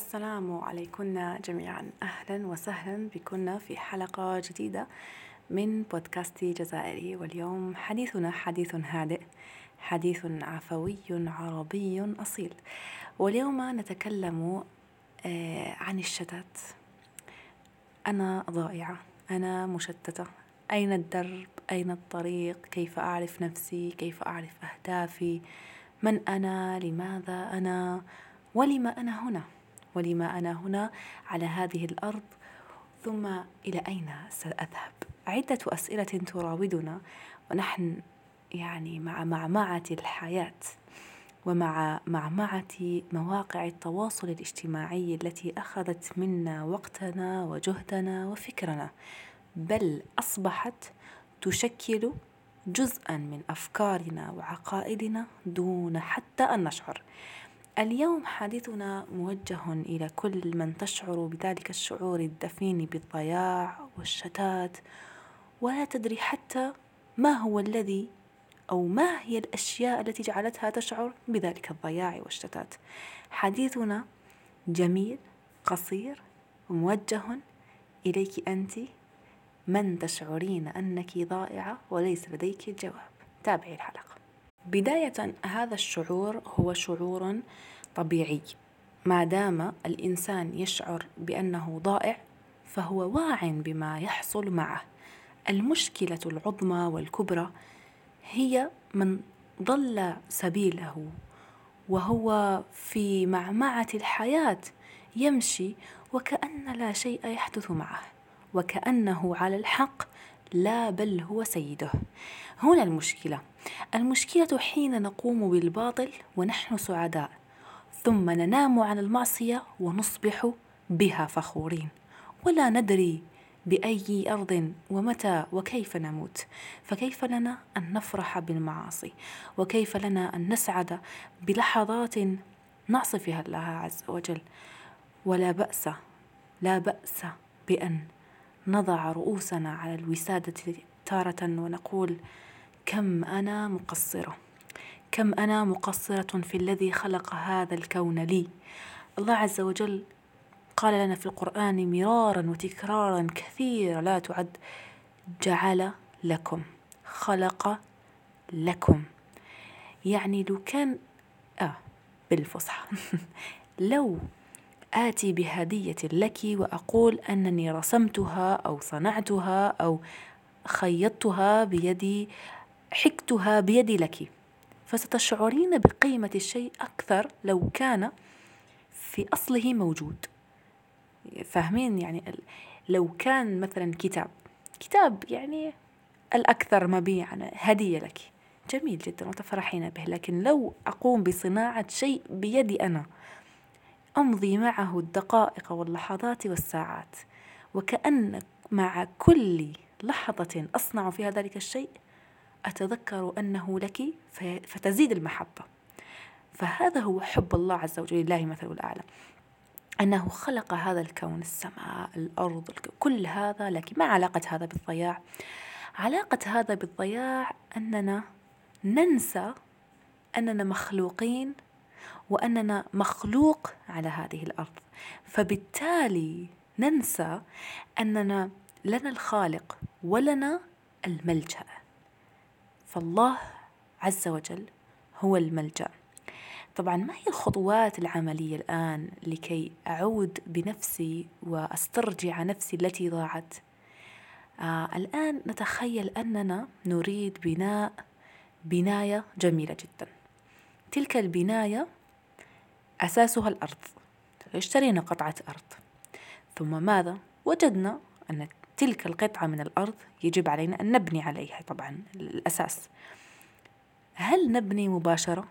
السلام عليكم جميعا. أهلا وسهلا بكنا في حلقة جديدة من بودكاستي جزائري. واليوم حديثنا حديث هادئ حديث عفوي عربي أصيل. واليوم نتكلم آه، عن الشتات. أنا ضائعة أنا مشتتة. أين الدرب؟ أين الطريق؟ كيف أعرف نفسي؟ كيف أعرف أهدافي؟ من أنا؟ لماذا أنا؟ ولم أنا هنا؟ ولما أنا هنا على هذه الأرض ثم إلى أين سأذهب؟ عدة أسئلة تراودنا ونحن يعني مع معمعة الحياة ومع معمعة مواقع التواصل الاجتماعي التي أخذت منا وقتنا وجهدنا وفكرنا. بل أصبحت تشكل جزءا من أفكارنا وعقائدنا دون حتى أن نشعر. اليوم حديثنا موجه إلى كل من تشعر بذلك الشعور الدفين بالضياع والشتات ولا تدري حتى ما هو الذي أو ما هي الأشياء التي جعلتها تشعر بذلك الضياع والشتات. حديثنا جميل قصير موجه إليك أنت. من تشعرين أنك ضائعة وليس لديك الجواب تابعي الحلقة. بداية هذا الشعور هو شعور طبيعي. ما دام الإنسان يشعر بأنه ضائع فهو واع بما يحصل معه. المشكلة العظمى والكبرى هي من ضل سبيله وهو في معمعة الحياة يمشي وكأن لا شيء يحدث معه وكأنه على الحق لا بل هو سيده. هنا المشكلة. المشكلة حين نقوم بالباطل ونحن سعداء ثم ننام عن المعصية ونصبح بها فخورين. ولا ندري بأي أرض ومتى وكيف نموت. فكيف لنا أن نفرح بالمعاصي؟ وكيف لنا أن نسعد بلحظات نعصي فيها الله عز وجل؟ ولا بأس لا بأس بأن نضع رؤوسنا على الوسادة تارة ونقول كم أنا مقصرة؟ كم أنا مقصرة في الذي خلق هذا الكون لي؟ الله عز وجل قال لنا في القرآن مرارا وتكرارا كثيرا لا تعد جعل لكم خلق لكم. يعني لو كان آه بالفصحى. لو آتي بهدية لك وأقول أنني رسمتها أو صنعتها أو خيطتها بيدي حكتها بيدي لك. فستشعرين بقيمة الشيء أكثر لو كان في أصله موجود. فاهمين؟ يعني لو كان مثلا كتاب. كتاب يعني الأكثر مبيعا هدية لك. جميل جدا وتفرحين به. لكن لو أقوم بصناعة شيء بيدي أنا أمضي معه الدقائق واللحظات والساعات وكأن مع كل لحظة أصنع فيها ذلك الشيء أتذكر أنه لك فتزيد المحبة. فهذا هو حب الله عز وجل لله مثل الأعلى. أنه خلق هذا الكون السماء الأرض كل هذا لك. ما علاقة هذا بالضياع؟ علاقة هذا بالضياع أننا ننسى أننا مخلوقين وأننا مخلوق على هذه الأرض. فبالتالي ننسى أننا لنا الخالق ولنا الملجأ. فالله عز وجل هو الملجأ. طبعا ما هي الخطوات العملية الآن لكي أعود بنفسي وأسترجع نفسي التي ضاعت؟ آه الآن نتخيل أننا نريد بناء بناية جميلة جدا. تلك البناية أساسها الأرض. اشترينا قطعة أرض. ثم ماذا؟ وجدنا أن تلك القطعة من الأرض يجب علينا أن نبني عليها طبعا الأساس. هل نبني مباشرة؟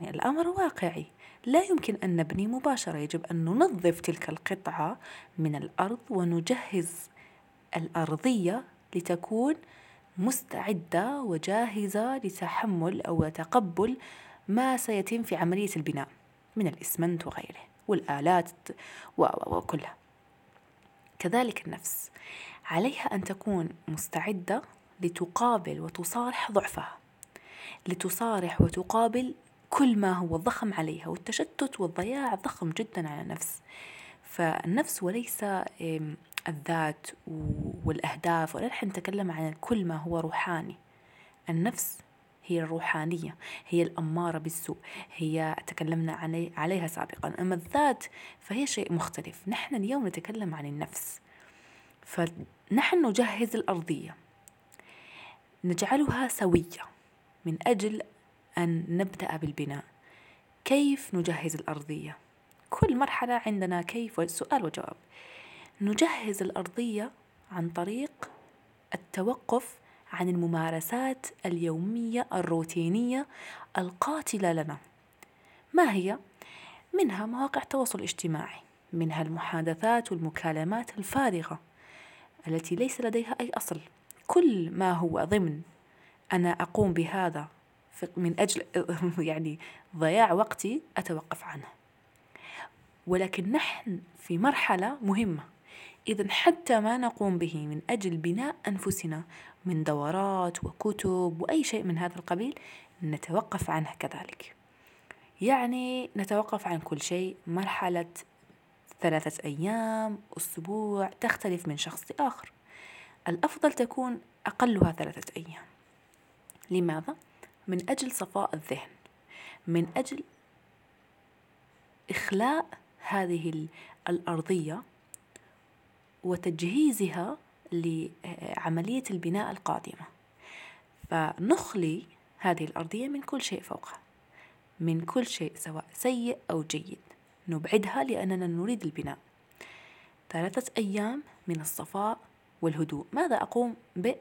يعني الأمر واقعي. لا يمكن أن نبني مباشرة. يجب أن ننظف تلك القطعة من الأرض ونجهز الأرضية لتكون مستعدة وجاهزة لتحمل أو تقبل ما سيتم في عملية البناء من الإسمنت وغيره والآلات وكلها. كذلك النفس. عليها أن تكون مستعدة لتقابل وتصارح ضعفها لتصارح وتقابل كل ما هو ضخم عليها والتشتت والضياع ضخم جدا على النفس. فالنفس وليس الذات والأهداف ونحن نتكلم عن كل ما هو روحاني. النفس هي الروحانية هي الأمارة بالسوء هي تكلمنا عليها سابقا. أما الذات فهي شيء مختلف. نحن اليوم نتكلم عن النفس. فنحن نجهز الأرضية. نجعلها سوية من أجل أن نبدأ بالبناء. كيف نجهز الأرضية؟ كل مرحلة عندنا كيف سؤال وجواب. نجهز الأرضية عن طريق التوقف عن الممارسات اليومية الروتينية القاتلة لنا. ما هي؟ منها مواقع التواصل الاجتماعي منها المحادثات والمكالمات الفارغة. التي ليس لديها أي أصل. كل ما هو ضمن أنا أقوم بهذا من أجل يعني ضياع وقتي أتوقف عنه. ولكن نحن في مرحلة مهمة. إذا حتى ما نقوم به من أجل بناء أنفسنا من دورات وكتب وأي شيء من هذا القبيل نتوقف عنه كذلك. يعني نتوقف عن كل شيء مرحلة ثلاثة أيام أسبوع تختلف من شخص لآخر. الأفضل تكون أقلها ثلاثة أيام. لماذا؟ من أجل صفاء الذهن. من أجل إخلاء هذه الأرضية وتجهيزها لعملية البناء القادمة. فنخلي هذه الأرضية من كل شيء فوقها من كل شيء سواء سيء أو جيد. نبعدها لأننا نريد البناء. ثلاثة أيام من الصفاء والهدوء. ماذا أقوم ب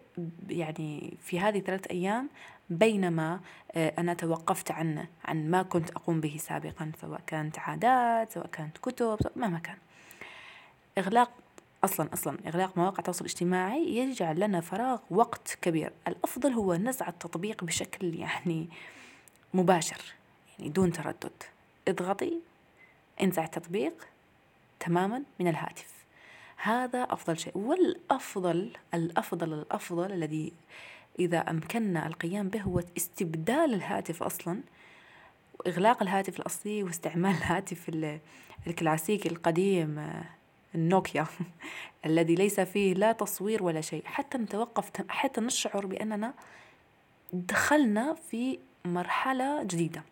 يعني في هذه ثلاثة أيام؟ بينما آه، أنا توقفت عن عن ما كنت أقوم به سابقا سواء كانت عادات سواء كانت كتب مهما كان. إغلاق أصلا أصلا إغلاق مواقع التواصل الاجتماعي يجعل لنا فراغ وقت كبير. الأفضل هو نزع التطبيق بشكل يعني مباشر يعني دون تردد. اضغطي انزع التطبيق تماما من الهاتف. هذا أفضل شيء. والأفضل الأفضل الأفضل الذي إذا أمكننا القيام به هو استبدال الهاتف أصلا وإغلاق الهاتف الأصلي واستعمال الهاتف الكلاسيكي القديم النوكيا الذي ليس فيه لا تصوير ولا شيء. حتى نتوقف حتى نشعر بأننا دخلنا في مرحلة جديدة.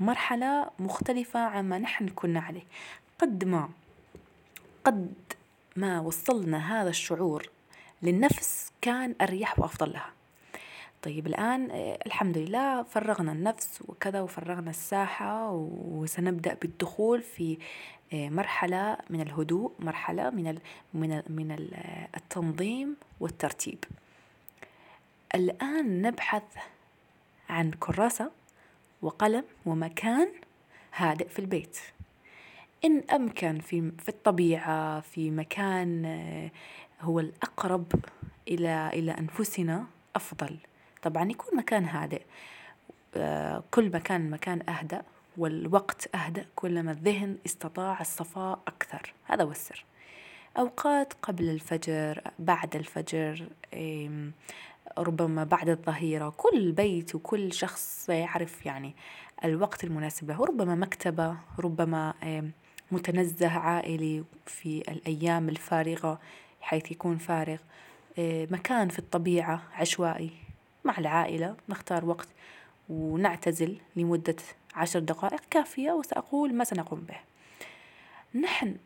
مرحلة مختلفة عما نحن كنا عليه. قد ما قد ما وصلنا هذا الشعور للنفس كان أريح وأفضل لها. طيب الآن آه، الحمد لله فرغنا النفس وكذا وفرغنا الساحة وسنبدأ بالدخول في آه، مرحلة من الهدوء مرحلة من من من التنظيم والترتيب. الآن نبحث عن كراسة وقلم ومكان هادئ في البيت. إن أمكن في في الطبيعة في مكان آه، هو الأقرب إلى إلى أنفسنا أفضل. طبعا يكون مكان هادئ آه، كل ما كان المكان أهدأ والوقت أهدأ كلما الذهن استطاع الصفاء أكثر. هذا هو السر. أوقات قبل الفجر بعد الفجر ربما بعد الظهيرة. كل بيت وكل شخص يعرف يعني الوقت المناسب له. ربما مكتبة ربما متنزه عائلي في الأيام الفارغة حيث يكون فارغ. مكان في الطبيعة عشوائي مع العائلة. نختار وقت ونعتزل لمدة عشر دقائق كافية وسأقول ما سنقوم به. نحن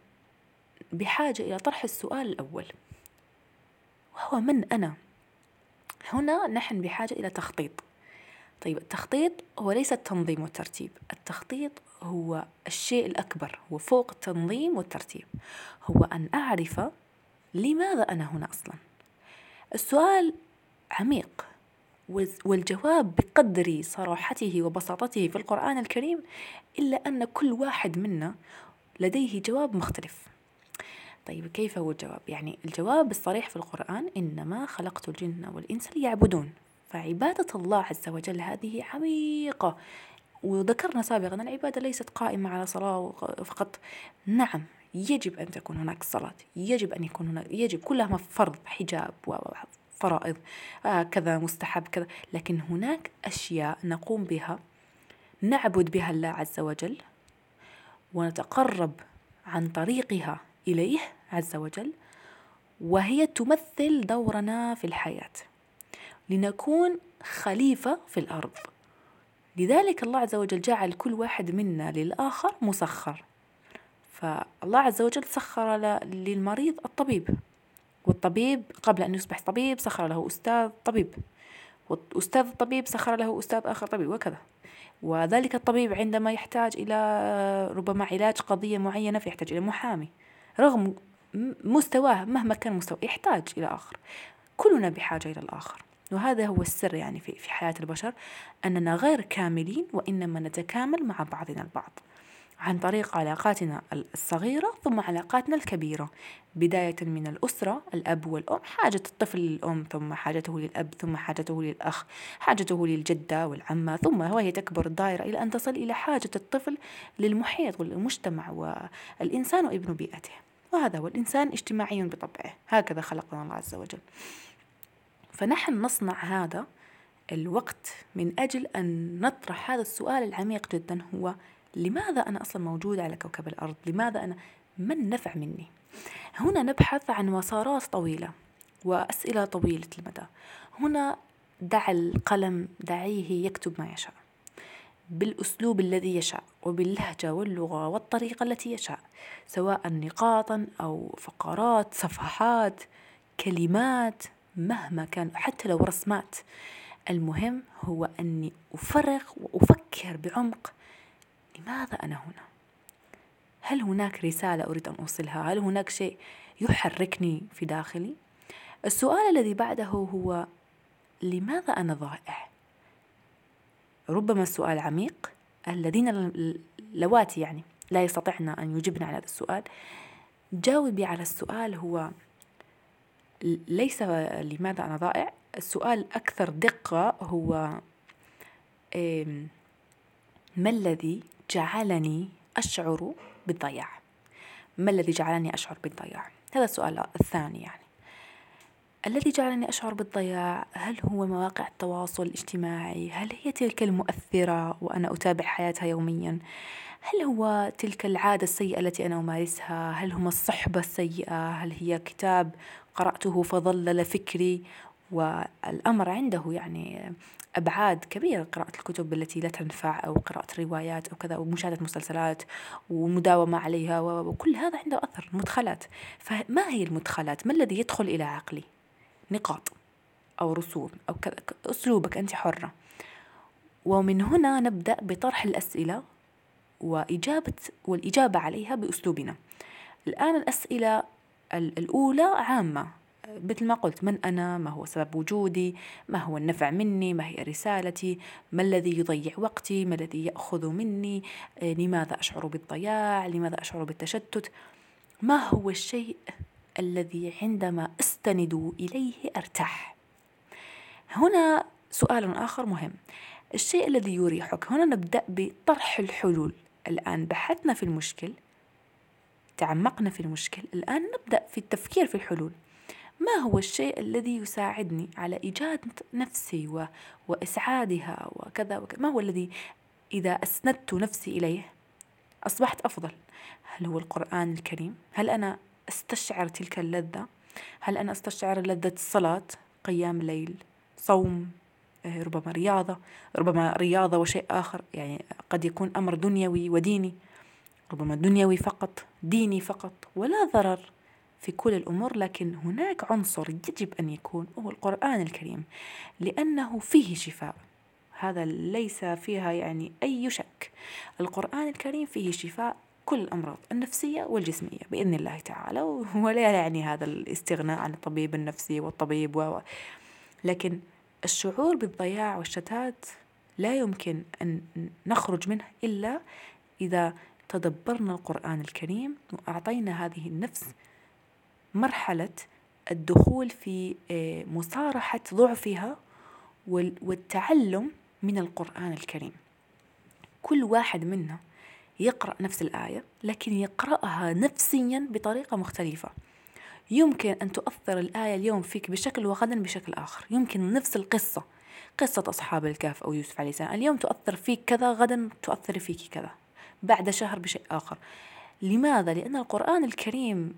بحاجة إلى طرح السؤال الأول. وهو من أنا؟ هنا نحن بحاجة إلى تخطيط. طيب التخطيط هو ليس التنظيم والترتيب. التخطيط هو الشيء الأكبر هو فوق التنظيم والترتيب. هو أن أعرف لماذا أنا هنا أصلا. السؤال عميق والجواب بقدر صراحته وبساطته في القرآن الكريم إلا أن كل واحد منا لديه جواب مختلف. طيب كيف هو الجواب؟ يعني الجواب الصريح في القرآن إنما خلقت الجن والإنس ليعبدون. فعبادة الله عز وجل هذه عميقة. وذكرنا سابقا العبادة ليست قائمة على صلاة فقط. نعم يجب أن تكون هناك صلاة. يجب أن يكون هناك يجب كلها فرض حجاب فرائض. آه كذا مستحب كذا. لكن هناك أشياء نقوم بها نعبد بها الله عز وجل ونتقرب عن طريقها إليه عز وجل وهي تمثل دورنا في الحياة. لنكون خليفة في الأرض. لذلك الله عز وجل جعل كل واحد منا للآخر مسخر. فالله عز وجل سخر للمريض الطبيب. والطبيب قبل أن يصبح طبيب سخر له أستاذ طبيب. وأستاذ الطبيب سخر له أستاذ آخر طبيب وكذا. وذلك الطبيب عندما يحتاج إلى ربما علاج قضية معينة فيحتاج إلى محامي. رغم مستواه مهما كان مستواه يحتاج إلى آخر. كلنا بحاجة إلى الآخر. وهذا هو السر يعني في في حياة البشر أننا غير كاملين وإنما نتكامل مع بعضنا البعض. عن طريق علاقاتنا الصغيرة ثم علاقاتنا الكبيرة. بداية من الأسرة الأب والأم حاجة الطفل للأم ثم حاجته للأب ثم حاجته للأخ حاجته للجدة والعمة ثم وهي تكبر الدائرة إلى أن تصل إلى حاجة الطفل للمحيط والمجتمع والإنسان وابن بيئته. وهذا هو الإنسان اجتماعي بطبعه. هكذا خلقنا الله عز وجل. فنحن نصنع هذا الوقت من أجل أن نطرح هذا السؤال العميق جدا هو لماذا أنا أصلا موجود على كوكب الأرض؟ لماذا أنا؟ ما النفع مني؟ هنا نبحث عن مسارات طويلة وأسئلة طويلة المدى. هنا دع القلم دعيه يكتب ما يشاء. بالأسلوب الذي يشاء وباللهجة واللغة والطريقة التي يشاء سواء نقاطا أو فقرات صفحات كلمات مهما كان حتى لو رسمات. المهم هو أني أفرغ وأفكر بعمق لماذا أنا هنا؟ هل هناك رسالة أريد أن أوصلها؟ هل هناك شيء يحركني في داخلي؟ السؤال الذي بعده هو لماذا أنا ضائع؟ ربما السؤال عميق الذين اللواتي يعني لا يستطعن أن يجبن على هذا السؤال جاوبي على السؤال هو ليس لماذا أنا ضائع السؤال أكثر دقة هو ما الذي جعلني أشعر بالضياع. ما الذي جعلني أشعر بالضياع؟ هذا السؤال الثاني يعني. الذي جعلني أشعر بالضياع هل هو مواقع التواصل الاجتماعي؟ هل هي تلك المؤثرة وأنا أتابع حياتها يوميا؟ هل هو تلك العادة السيئة التي أنا أمارسها؟ هل هم الصحبة السيئة؟ هل هي كتاب قرأته فظلل فكري؟ والأمر عنده يعني أبعاد كبيرة قراءة الكتب التي لا تنفع أو قراءة روايات أو كذا ومشاهدة مسلسلات ومداومة عليها وكل هذا عنده أثر مدخلات. فما هي المدخلات؟ ما الذي يدخل إلى عقلي؟ نقاط أو رسوم أو كذا أسلوبك أنت حرة. ومن هنا نبدأ بطرح الأسئلة وإجابة والإجابة عليها بأسلوبنا. الآن الأسئلة الأولى عامة. مثل ما قلت من أنا؟ ما هو سبب وجودي؟ ما هو النفع مني؟ ما هي رسالتي؟ ما الذي يضيع وقتي؟ ما الذي يأخذ مني؟ آه، لماذا أشعر بالضياع؟ لماذا أشعر بالتشتت؟ ما هو الشيء الذي عندما أستند إليه أرتاح؟ هنا سؤال آخر مهم. الشيء الذي يريحك هنا نبدأ بطرح الحلول. الآن بحثنا في المشكل تعمقنا في المشكل. الآن نبدأ في التفكير في الحلول. ما هو الشيء الذي يساعدني على إيجاد نفسي و... وإسعادها وكذا وكذا؟ ما هو الذي إذا أسندت نفسي إليه أصبحت أفضل؟ هل هو القرآن الكريم؟ هل أنا أستشعر تلك اللذة؟ هل أنا أستشعر لذة الصلاة؟ قيام الليل صوم آه، ربما رياضة ربما رياضة وشيء آخر يعني قد يكون أمر دنيوي وديني ربما دنيوي فقط ديني فقط ولا ضرر؟ في كل الأمور لكن هناك عنصر يجب أن يكون هو القرآن الكريم لأنه فيه شفاء. هذا ليس فيها يعني أي شك. القرآن الكريم فيه شفاء كل الأمراض النفسية والجسمية بإذن الله تعالى ولا يعني هذا الاستغناء عن الطبيب النفسي والطبيب و لكن الشعور بالضياع والشتات لا يمكن أن نخرج منه إلا إذا تدبرنا القرآن الكريم وأعطينا هذه النفس مرحلة الدخول في آه، مصارحة ضعفها والتعلم من القرآن الكريم. كل واحد منا يقرأ نفس الآية لكن يقرأها نفسيا بطريقة مختلفة. يمكن أن تؤثر الآية اليوم فيك بشكل وغدا بشكل آخر. يمكن نفس القصة قصة أصحاب الكهف أو يوسف عليه السلام. اليوم تؤثر فيك كذا غدا تؤثر فيك كذا. بعد شهر بشيء آخر. لماذا؟ لأن القرآن الكريم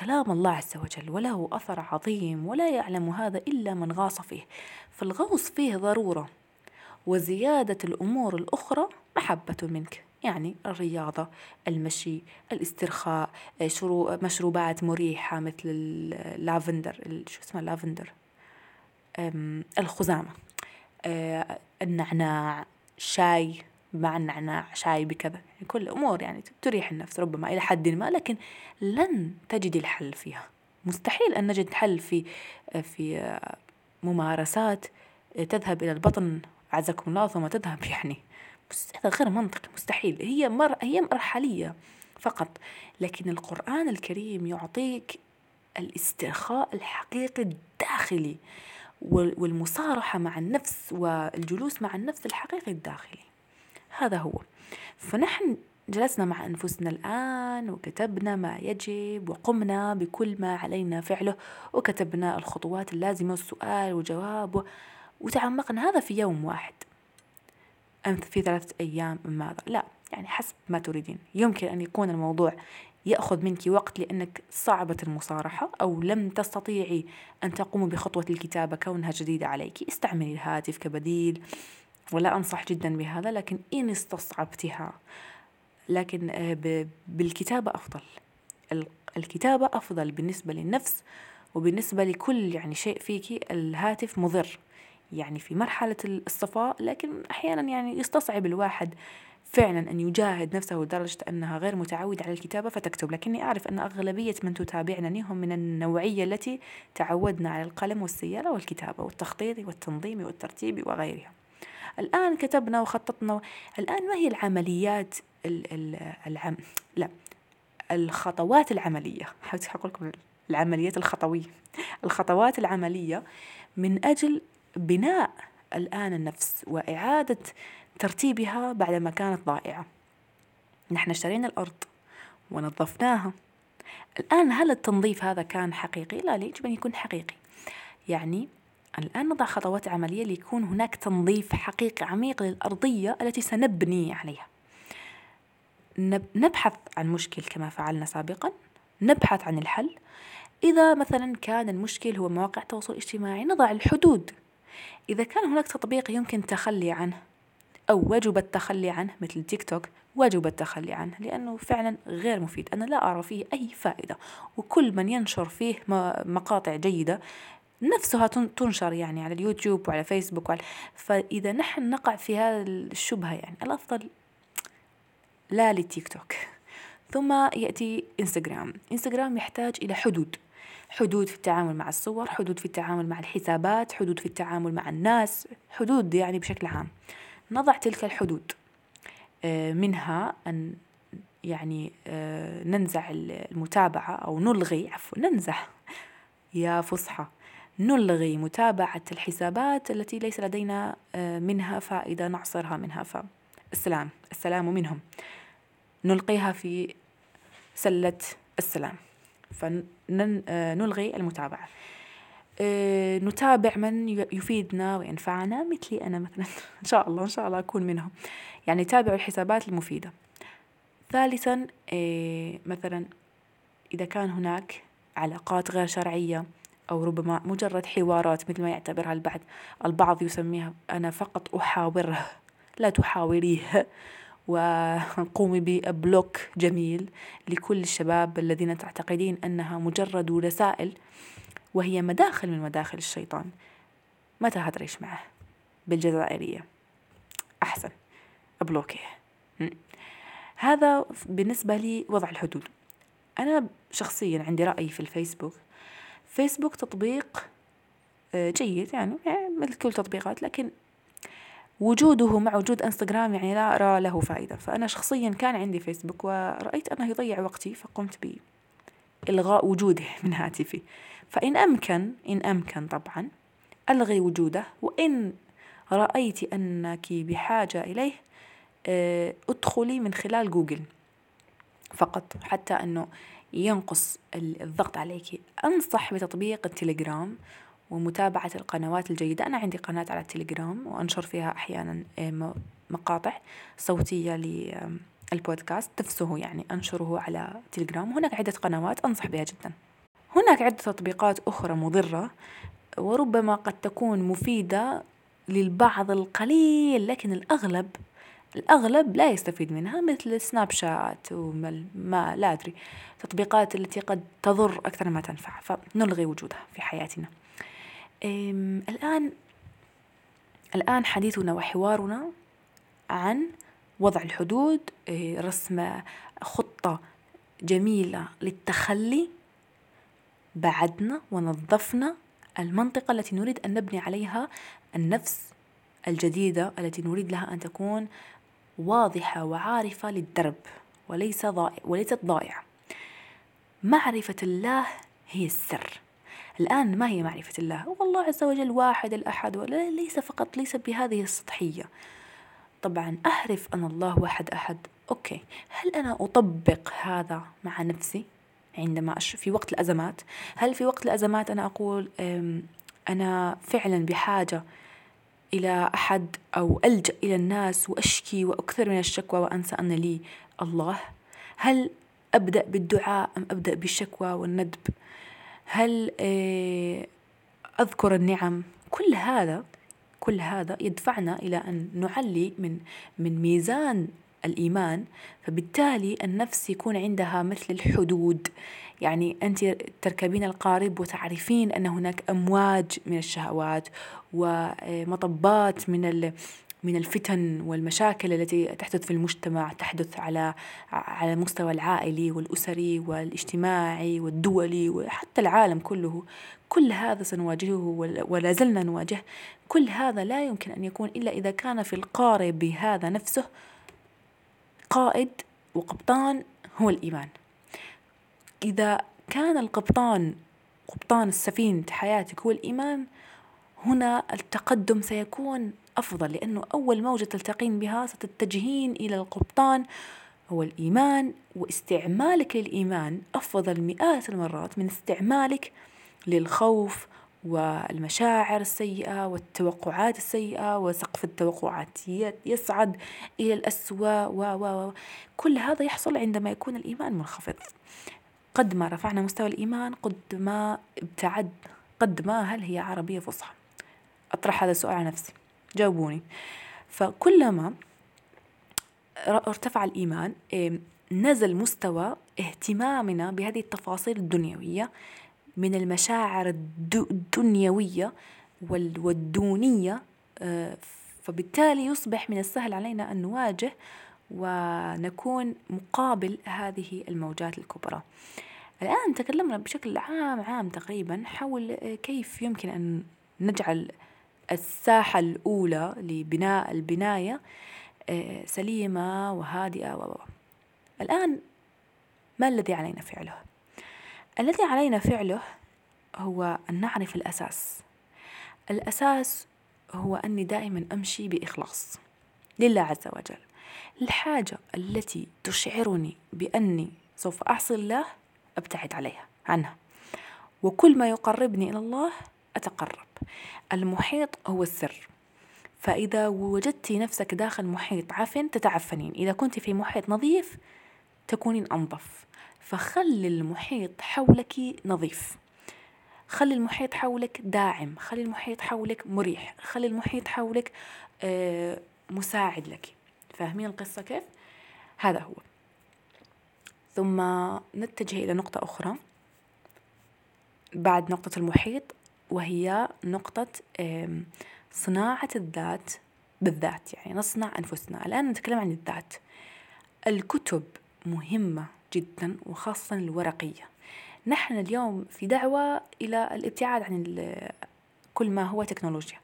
كلام الله عز وجل وله أثر عظيم ولا يعلم هذا إلا من غاص فيه. فالغوص فيه ضرورة وزيادة الأمور الأخرى محبة منك. يعني الرياضة المشي الاسترخاء مشروبات مريحة مثل اللافندر شو اسمه اللافندر الخزامة آه، النعناع شاي. مع النعناع شاي بكذا يعني كل أمور يعني تريح النفس ربما إلى حد ما لكن لن تجد الحل فيها. مستحيل أن نجد حل في في ممارسات تذهب إلى البطن عزكم الله ثم تذهب يعني. هذا غير منطقي مستحيل. هي مر هي مرحلية فقط. لكن القرآن الكريم يعطيك الاسترخاء الحقيقي الداخلي والمصارحة مع النفس والجلوس مع النفس الحقيقي الداخلي. هذا هو. فنحن جلسنا مع أنفسنا الآن وكتبنا ما يجب وقمنا بكل ما علينا فعله وكتبنا الخطوات اللازمة والسؤال وجواب وتعمقنا. هذا في يوم واحد. أم في ثلاثة أيام ماذا؟ لا يعني حسب ما تريدين. يمكن أن يكون الموضوع يأخذ منك وقت لأنك صعبة المصارحة أو لم تستطيعي أن تقومي بخطوة الكتابة كونها جديدة عليك. استعملي الهاتف كبديل ولا أنصح جدا بهذا لكن إن استصعبتها لكن آه، بالكتابة أفضل. الكتابة أفضل بالنسبة للنفس وبالنسبة لكل يعني شيء فيك الهاتف مضر. يعني في مرحلة الصفاء لكن أحيانا يعني يستصعب الواحد فعلا أن يجاهد نفسه لدرجة أنها غير متعود على الكتابة فتكتب. لكني أعرف أن أغلبية من تتابعني هم من النوعية التي تعودنا على القلم والسيارة والكتابة والتخطيط والتنظيم والترتيب وغيرها. الآن كتبنا وخططنا. الآن ما هي العمليات العم لا الخطوات العملية؟ حاولت أقول لكم العمليات الخطوية. الخطوات العملية من أجل بناء الآن النفس وإعادة ترتيبها بعدما كانت ضائعة. نحن اشترينا الأرض ونظفناها. الآن هل التنظيف هذا كان حقيقي؟ لا يجب أن يكون حقيقي. يعني الآن نضع خطوات عملية ليكون هناك تنظيف حقيقي عميق للأرضية التي سنبني عليها. نبحث عن مشكل كما فعلنا سابقا. نبحث عن الحل. إذا مثلا كان المشكل هو مواقع التواصل الاجتماعي نضع الحدود. إذا كان هناك تطبيق يمكن التخلي عنه أو وجب التخلي عنه مثل تيك توك وجب التخلي عنه لأنه فعلا غير مفيد. أنا لا أرى فيه أي فائدة. وكل من ينشر فيه مقاطع جيدة نفسها تنشر يعني على اليوتيوب وعلى فيسبوك وعلى فإذا نحن نقع في هذا الشبهة يعني الأفضل لا للتيك توك. ثم يأتي إنستغرام. إنستغرام يحتاج إلى حدود. حدود في التعامل مع الصور حدود في التعامل مع الحسابات حدود في التعامل مع الناس حدود يعني بشكل عام. نضع تلك الحدود آه، منها أن يعني آه، ننزع المتابعة أو نلغي عفوا ننزع يا فصحى. نلغي متابعة الحسابات التي ليس لدينا آه، منها فائدة نعصرها منها. فالسلام السلام منهم. نلقيها في سلة السلام. فنلغي المتابعة. آه، نتابع من يفيدنا وينفعنا مثلي أنا مثلا. إن شاء الله إن شاء الله أكون منهم. يعني تابعوا الحسابات المفيدة. ثالثا آه، مثلا إذا كان هناك علاقات غير شرعية أو ربما مجرد حوارات مثل ما يعتبرها البعض البعض يسميها أنا فقط أحاوره لا تحاوريه. وقومي ببلوك جميل لكل الشباب الذين تعتقدين أنها مجرد رسائل وهي مداخل من مداخل الشيطان. ما تهدريش معه؟ بالجزائرية. أحسن. بلوكيه هذا بالنسبة لي وضع الحدود. أنا شخصيا عندي رأي في الفيسبوك فيسبوك تطبيق آه، جيد يعني مثل كل التطبيقات لكن وجوده مع وجود إنستغرام يعني لا أرى له فائدة فأنا شخصيا كان عندي فيسبوك ورأيت أنه يضيع وقتي فقمت بإلغاء وجوده من هاتفي. فإن أمكن إن أمكن طبعا ألغي وجوده وإن رأيت أنك بحاجة إليه آه، أدخلي من خلال جوجل فقط. حتى أنه ينقص الضغط عليك. أنصح بتطبيق التليجرام ومتابعة القنوات الجيدة. أنا عندي قناة على التليجرام وأنشر فيها أحيانا آه، مقاطع صوتية للبودكاست نفسه يعني أنشره على تليجرام. هناك عدة قنوات أنصح بها جدا. هناك عدة تطبيقات أخرى مضرة وربما قد تكون مفيدة للبعض القليل لكن الأغلب الأغلب لا يستفيد منها مثل سناب شات وما لا أدري تطبيقات التي قد تضر أكثر ما تنفع فنلغي وجودها في حياتنا. الآن الآن حديثنا وحوارنا عن وضع الحدود إيه، رسم خطة جميلة للتخلي بعدنا ونظفنا المنطقة التي نريد أن نبني عليها النفس الجديدة التي نريد لها أن تكون واضحة وعارفة للدرب وليس ضائع وليست ضائعة معرفة الله هي السر. الآن ما هي معرفة الله؟ والله عز وجل واحد الأحد ولا ليس فقط ليس بهذه السطحية. طبعا أعرف أن الله واحد أحد. أوكي. هل أنا أطبق هذا مع نفسي عندما في وقت الأزمات؟ هل في وقت الأزمات أنا أقول أنا فعلا بحاجة إلى أحد أو ألجأ إلى الناس وأشكي وأكثر من الشكوى وأنسى أن لي الله؟ هل أبدأ بالدعاء أم أبدأ بالشكوى والندب؟ هل آه، أذكر النعم؟ كل هذا كل هذا يدفعنا إلى أن نعلي من من ميزان الإيمان فبالتالي النفس يكون عندها مثل الحدود. يعني أنت تركبين القارب وتعرفين أن هناك أمواج من الشهوات ومطبات من من الفتن والمشاكل التي تحدث في المجتمع تحدث على على المستوى العائلي والأسري والاجتماعي والدولي وحتى العالم كله. كل هذا سنواجهه ولا زلنا نواجه. كل هذا لا يمكن أن يكون إلا إذا كان في القارب هذا نفسه قائد وقبطان هو الإيمان. إذا كان القبطان قبطان السفينة حياتك هو الإيمان هنا التقدم سيكون أفضل لأنه أول موجة تلتقين بها ستتجهين إلى القبطان هو الإيمان واستعمالك للإيمان أفضل مئات المرات من استعمالك للخوف والمشاعر السيئة والتوقعات السيئة وسقف التوقعات. يصعد إلى الأسوأ و و كل هذا يحصل عندما يكون الإيمان منخفض. قد ما رفعنا مستوى الإيمان قد ما ابتعد قد ما هل هي عربية فصحى. أطرح هذا السؤال على نفسي. جاوبوني. فكلما ارتفع الإيمان نزل مستوى اهتمامنا بهذه التفاصيل الدنيوية من المشاعر الدنيوية والدونية آه، فبالتالي يصبح من السهل علينا أن نواجه ونكون مقابل هذه الموجات الكبرى الآن تكلمنا بشكل عام عام تقريبا حول كيف يمكن أن نجعل الساحة الأولى لبناء البناية آه، سليمة وهادئة و الآن ما الذي علينا فعله؟ الذي علينا فعله هو أن نعرف الأساس. الأساس هو أني دائما أمشي بإخلاص لله عز وجل. الحاجة التي تشعرني بأني سوف أعصي الله أبتعد عليها عنها. وكل ما يقربني إلى الله أتقرب. المحيط هو السر. فإذا وجدت نفسك داخل محيط عفن تتعفنين. إذا كنت في محيط نظيف تكونين أنظف. فخلي المحيط حولك نظيف. خلي المحيط حولك داعم. خلي المحيط حولك مريح. خلي المحيط حولك آه، مساعد لك. فاهمين القصة كيف؟ هذا هو. ثم نتجه إلى نقطة أخرى بعد نقطة المحيط وهي نقطة صناعة الذات بالذات. يعني نصنع أنفسنا. الآن نتكلم عن الذات. الكتب مهمة. جدا وخاصة الورقية. نحن اليوم في دعوة إلى الابتعاد عن كل ما هو تكنولوجيا.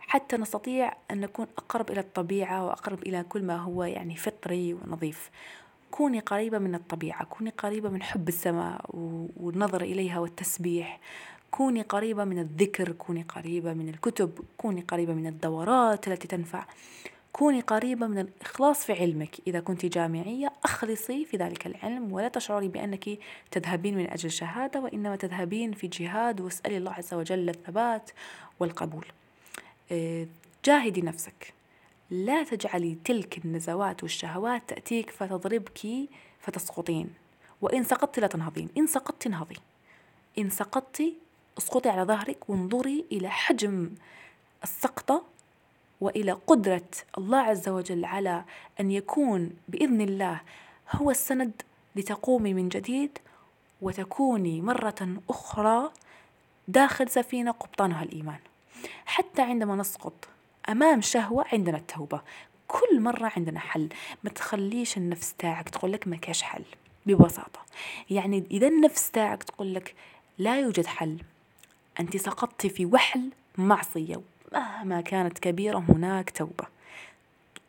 حتى نستطيع أن نكون أقرب إلى الطبيعة وأقرب إلى كل ما هو يعني فطري ونظيف. كوني قريبة من الطبيعة كوني قريبة من حب السماء والنظر إليها والتسبيح. كوني قريبة من الذكر كوني قريبة من الكتب كوني قريبة من الدورات التي تنفع. كوني قريبة من الإخلاص في علمك. إذا كنت جامعية أخلصي في ذلك العلم ولا تشعري بأنك تذهبين من أجل شهادة وإنما تذهبين في جهاد واسألي الله عز وجل الثبات والقبول. آه، جاهدي نفسك. لا تجعلي تلك النزوات والشهوات تأتيك فتضربك فتسقطين. وإن سقطت لا تنهضين. إن سقطت انهضي. إن سقطت اسقطي على ظهرك وانظري إلى حجم السقطة وإلى قدرة الله عز وجل على أن يكون بإذن الله هو السند لتقومي من جديد وتكوني مرة أخرى داخل سفينة قبطانها الإيمان. حتى عندما نسقط أمام شهوة عندنا التوبة. كل مرة عندنا حل. ما تخليش النفس تاعك تقول لك ما كاش حل. ببساطة. يعني إذا النفس تاعك تقول لك لا يوجد حل. أنت سقطت في وحل معصية. مهما كانت كبيرة هناك توبة.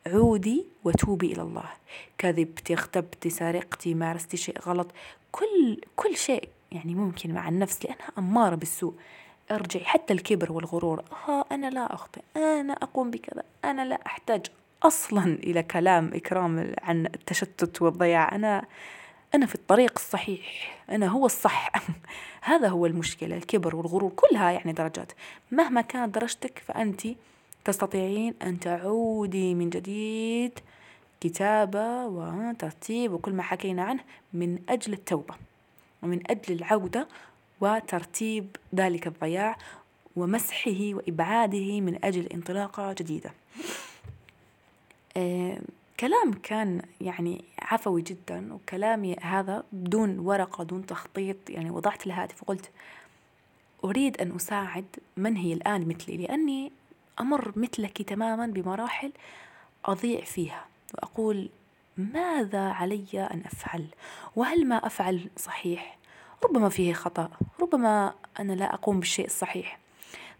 عودي وتوبي إلى الله. كذبتي اغتبتي سرقتي مارستي شيء غلط. كل كل شيء يعني ممكن مع النفس لأنها أمارة بالسوء. ارجعي حتى الكبر والغرور. آه أنا لا أخطئ. أنا أقوم بكذا. أنا لا أحتاج أصلا إلى كلام إكرام عن التشتت والضياع. أنا أنا في الطريق الصحيح أنا هو الصح. هذا هو المشكلة الكبر والغرور كلها يعني درجات. مهما كانت درجتك فأنت تستطيعين أن تعودي من جديد كتابة وترتيب وكل ما حكينا عنه من أجل التوبة ومن أجل العودة وترتيب ذلك الضياع ومسحه وإبعاده من أجل انطلاقة جديدة. كلام كان يعني عفوي جدا وكلامي هذا بدون ورقة دون تخطيط يعني وضعت الهاتف وقلت أريد أن أساعد من هي الآن مثلي لأني أمر مثلك تماما بمراحل أضيع فيها وأقول ماذا علي أن أفعل؟ وهل ما أفعل صحيح؟ ربما فيه خطأ ربما أنا لا أقوم بالشيء الصحيح.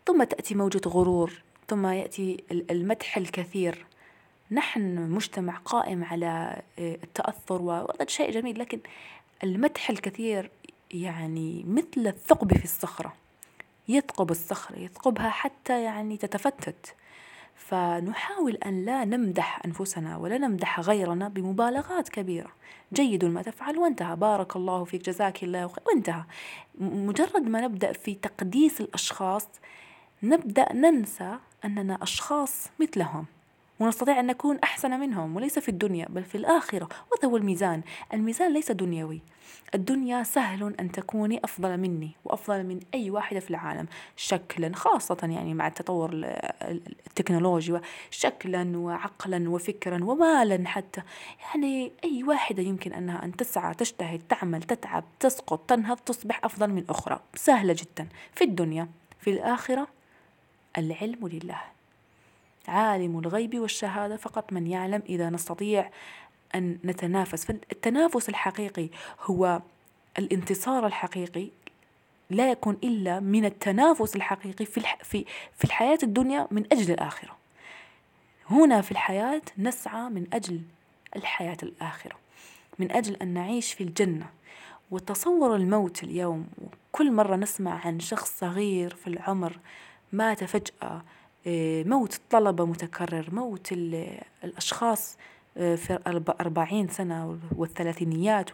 ثم تأتي موجة غرور ثم يأتي المدح الكثير. نحن مجتمع قائم على آه، التأثر وهذا شيء جميل لكن المدح الكثير يعني مثل الثقب في الصخرة. يثقب الصخرة يثقبها حتى يعني تتفتت. فنحاول أن لا نمدح أنفسنا ولا نمدح غيرنا بمبالغات كبيرة. جيد ما تفعل وانتهى. بارك الله فيك جزاك الله خير. وانتهى. مجرد ما نبدأ في تقديس الأشخاص نبدأ ننسى أننا أشخاص مثلهم. ونستطيع أن نكون أحسن منهم وليس في الدنيا بل في الآخرة. وهذا هو الميزان. الميزان ليس دنيوي. الدنيا سهل أن تكوني أفضل مني وأفضل من أي واحدة في العالم. شكلا خاصة يعني مع التطور التكنولوجي شكلا وعقلا وفكرا ومالا حتى. يعني أي واحدة يمكن أنها أن تسعى تجتهد تعمل تتعب تسقط تنهض تصبح أفضل من أخرى. سهلة جدا. في الدنيا في الآخرة العلم لله. عالم الغيب والشهادة فقط من يعلم إذا نستطيع أن نتنافس. فالتنافس الحقيقي هو الانتصار الحقيقي لا يكون إلا من التنافس الحقيقي في في في الحياة الدنيا من أجل الآخرة. هنا في الحياة نسعى من أجل الحياة الآخرة من أجل أن نعيش في الجنة. وتصور الموت اليوم كل مرة نسمع عن شخص صغير في العمر مات فجأة موت الطلبة متكرر موت الأشخاص آه، في أربعين سنة والثلاثينيات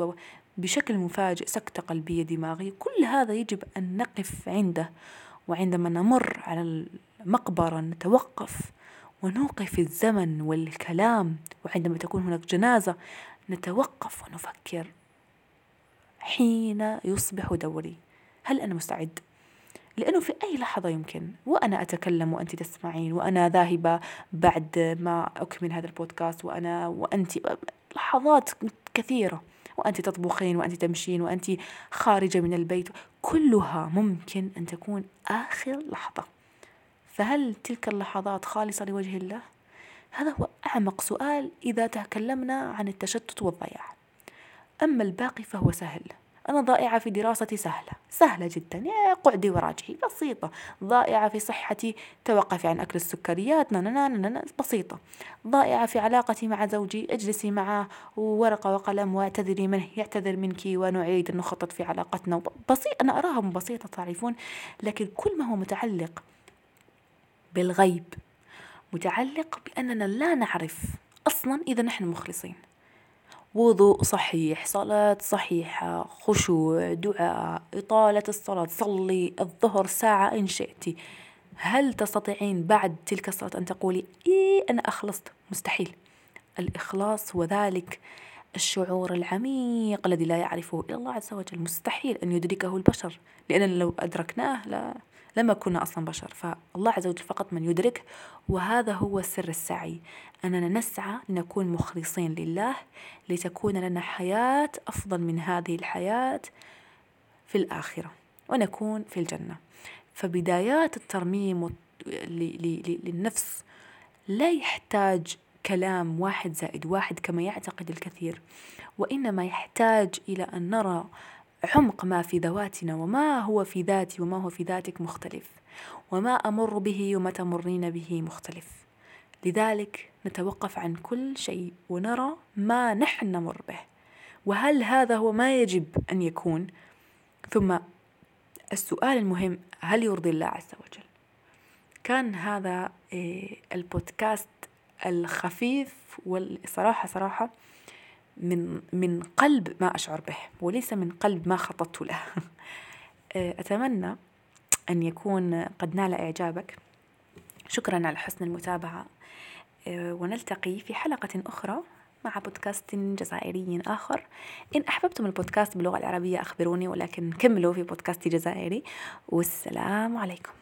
بشكل مفاجئ سكتة قلبية دماغية كل هذا يجب أن نقف عنده وعندما نمر على المقبرة نتوقف ونوقف الزمن والكلام وعندما تكون هناك جنازة نتوقف ونفكر حين يصبح دوري هل أنا مستعد؟ لأنه في أي لحظة يمكن وأنا أتكلم وأنت تسمعين وأنا ذاهبة بعد ما أكمل هذا البودكاست وأنا وأنت لحظات كثيرة وأنت تطبخين وأنت تمشين وأنت خارجة من البيت كلها ممكن أن تكون آخر لحظة. فهل تلك اللحظات خالصة لوجه الله؟ هذا هو أعمق سؤال إذا تكلمنا عن التشتت والضياع. أما الباقي فهو سهل. أنا ضائعة في دراستي سهلة سهلة جدا يا قعدي وراجعي بسيطة. ضائعة في صحتي توقفي عن أكل السكريات نانا بسيطة. ضائعة في علاقتي مع زوجي اجلسي معه ورقة وقلم واعتذري منه يعتذر منك ونعيد نخطط في علاقتنا. بسيط أنا أراها بسيطة تعرفون؟ لكن كل ما هو متعلق بالغيب متعلق بأننا لا نعرف أصلا إذا نحن مخلصين. وضوء صحيح صلاة صحيحة خشوع دعاء إطالة الصلاة صلي الظهر ساعة إن شئت. هل تستطيعين بعد تلك الصلاة أن تقولي إيه أنا أخلصت؟ مستحيل. الإخلاص هو ذلك الشعور العميق الذي لا يعرفه إلا الله عز وجل. مستحيل أن يدركه البشر لأننا لو أدركناه لا. لما كنا أصلا بشر فالله عز وجل فقط من يدرك وهذا هو سر السعي أننا نسعى لنكون مخلصين لله لتكون لنا حياة أفضل من هذه الحياة في الآخرة ونكون في الجنة. فبدايات الترميم للنفس لا يحتاج كلام واحد زائد واحد كما يعتقد الكثير وإنما يحتاج إلى أن نرى عمق ما في ذواتنا وما هو في ذاتي وما هو في ذاتك مختلف. وما أمر به وما تمرين به مختلف. لذلك نتوقف عن كل شيء ونرى ما نحن نمر به. وهل هذا هو ما يجب أن يكون؟ ثم السؤال المهم هل يرضي الله عز وجل؟ كان هذا إيه، البودكاست الخفيف والصراحة صراحة من من قلب ما أشعر به وليس من قلب ما خططت له. أتمنى أن يكون قد نال إعجابك. شكرا على حسن المتابعة. ونلتقي في حلقة أخرى مع بودكاست جزائري آخر. إن أحببتم البودكاست باللغة العربية أخبروني ولكن كملوا في بودكاست جزائري. والسلام عليكم.